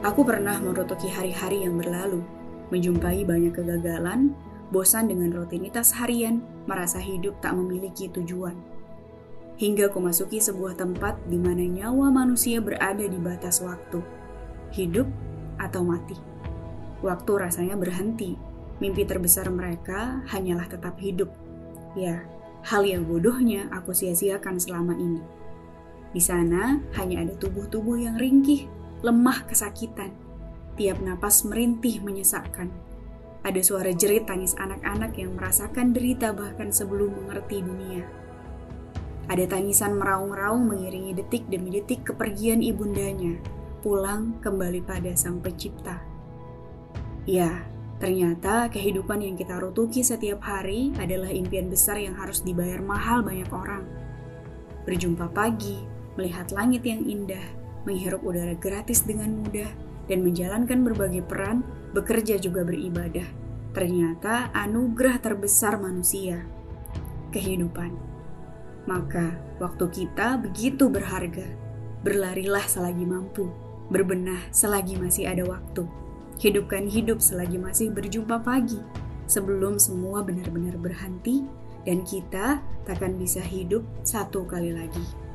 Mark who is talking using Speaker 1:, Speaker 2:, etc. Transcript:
Speaker 1: Aku pernah merutuki hari-hari yang berlalu, menjumpai banyak kegagalan, bosan dengan rutinitas harian, merasa hidup tak memiliki tujuan. Hingga ku masuki sebuah tempat di mana nyawa manusia berada di batas waktu. Hidup atau mati. Waktu rasanya berhenti. Mimpi terbesar mereka hanyalah tetap hidup. Ya, hal yang bodohnya aku sia-siakan selama ini. Di sana hanya ada tubuh-tubuh yang ringkih, lemah kesakitan. Tiap napas merintih menyesakkan. Ada suara jerit tangis anak-anak yang merasakan derita bahkan sebelum mengerti dunia. Ada tangisan meraung-raung mengiringi detik demi detik kepergian ibundanya, pulang kembali pada sang pencipta. Ya, ternyata kehidupan yang kita rutuki setiap hari adalah impian besar yang harus dibayar mahal banyak orang. Berjumpa pagi, melihat langit yang indah, menghirup udara gratis dengan mudah, dan menjalankan berbagai peran, bekerja juga beribadah. Ternyata anugerah terbesar manusia, kehidupan. Maka waktu kita begitu berharga. Berlarilah selagi mampu, berbenah selagi masih ada waktu. Hidupkan hidup selagi masih berjumpa pagi, sebelum semua benar-benar berhenti dan kita takkan bisa hidup satu kali lagi.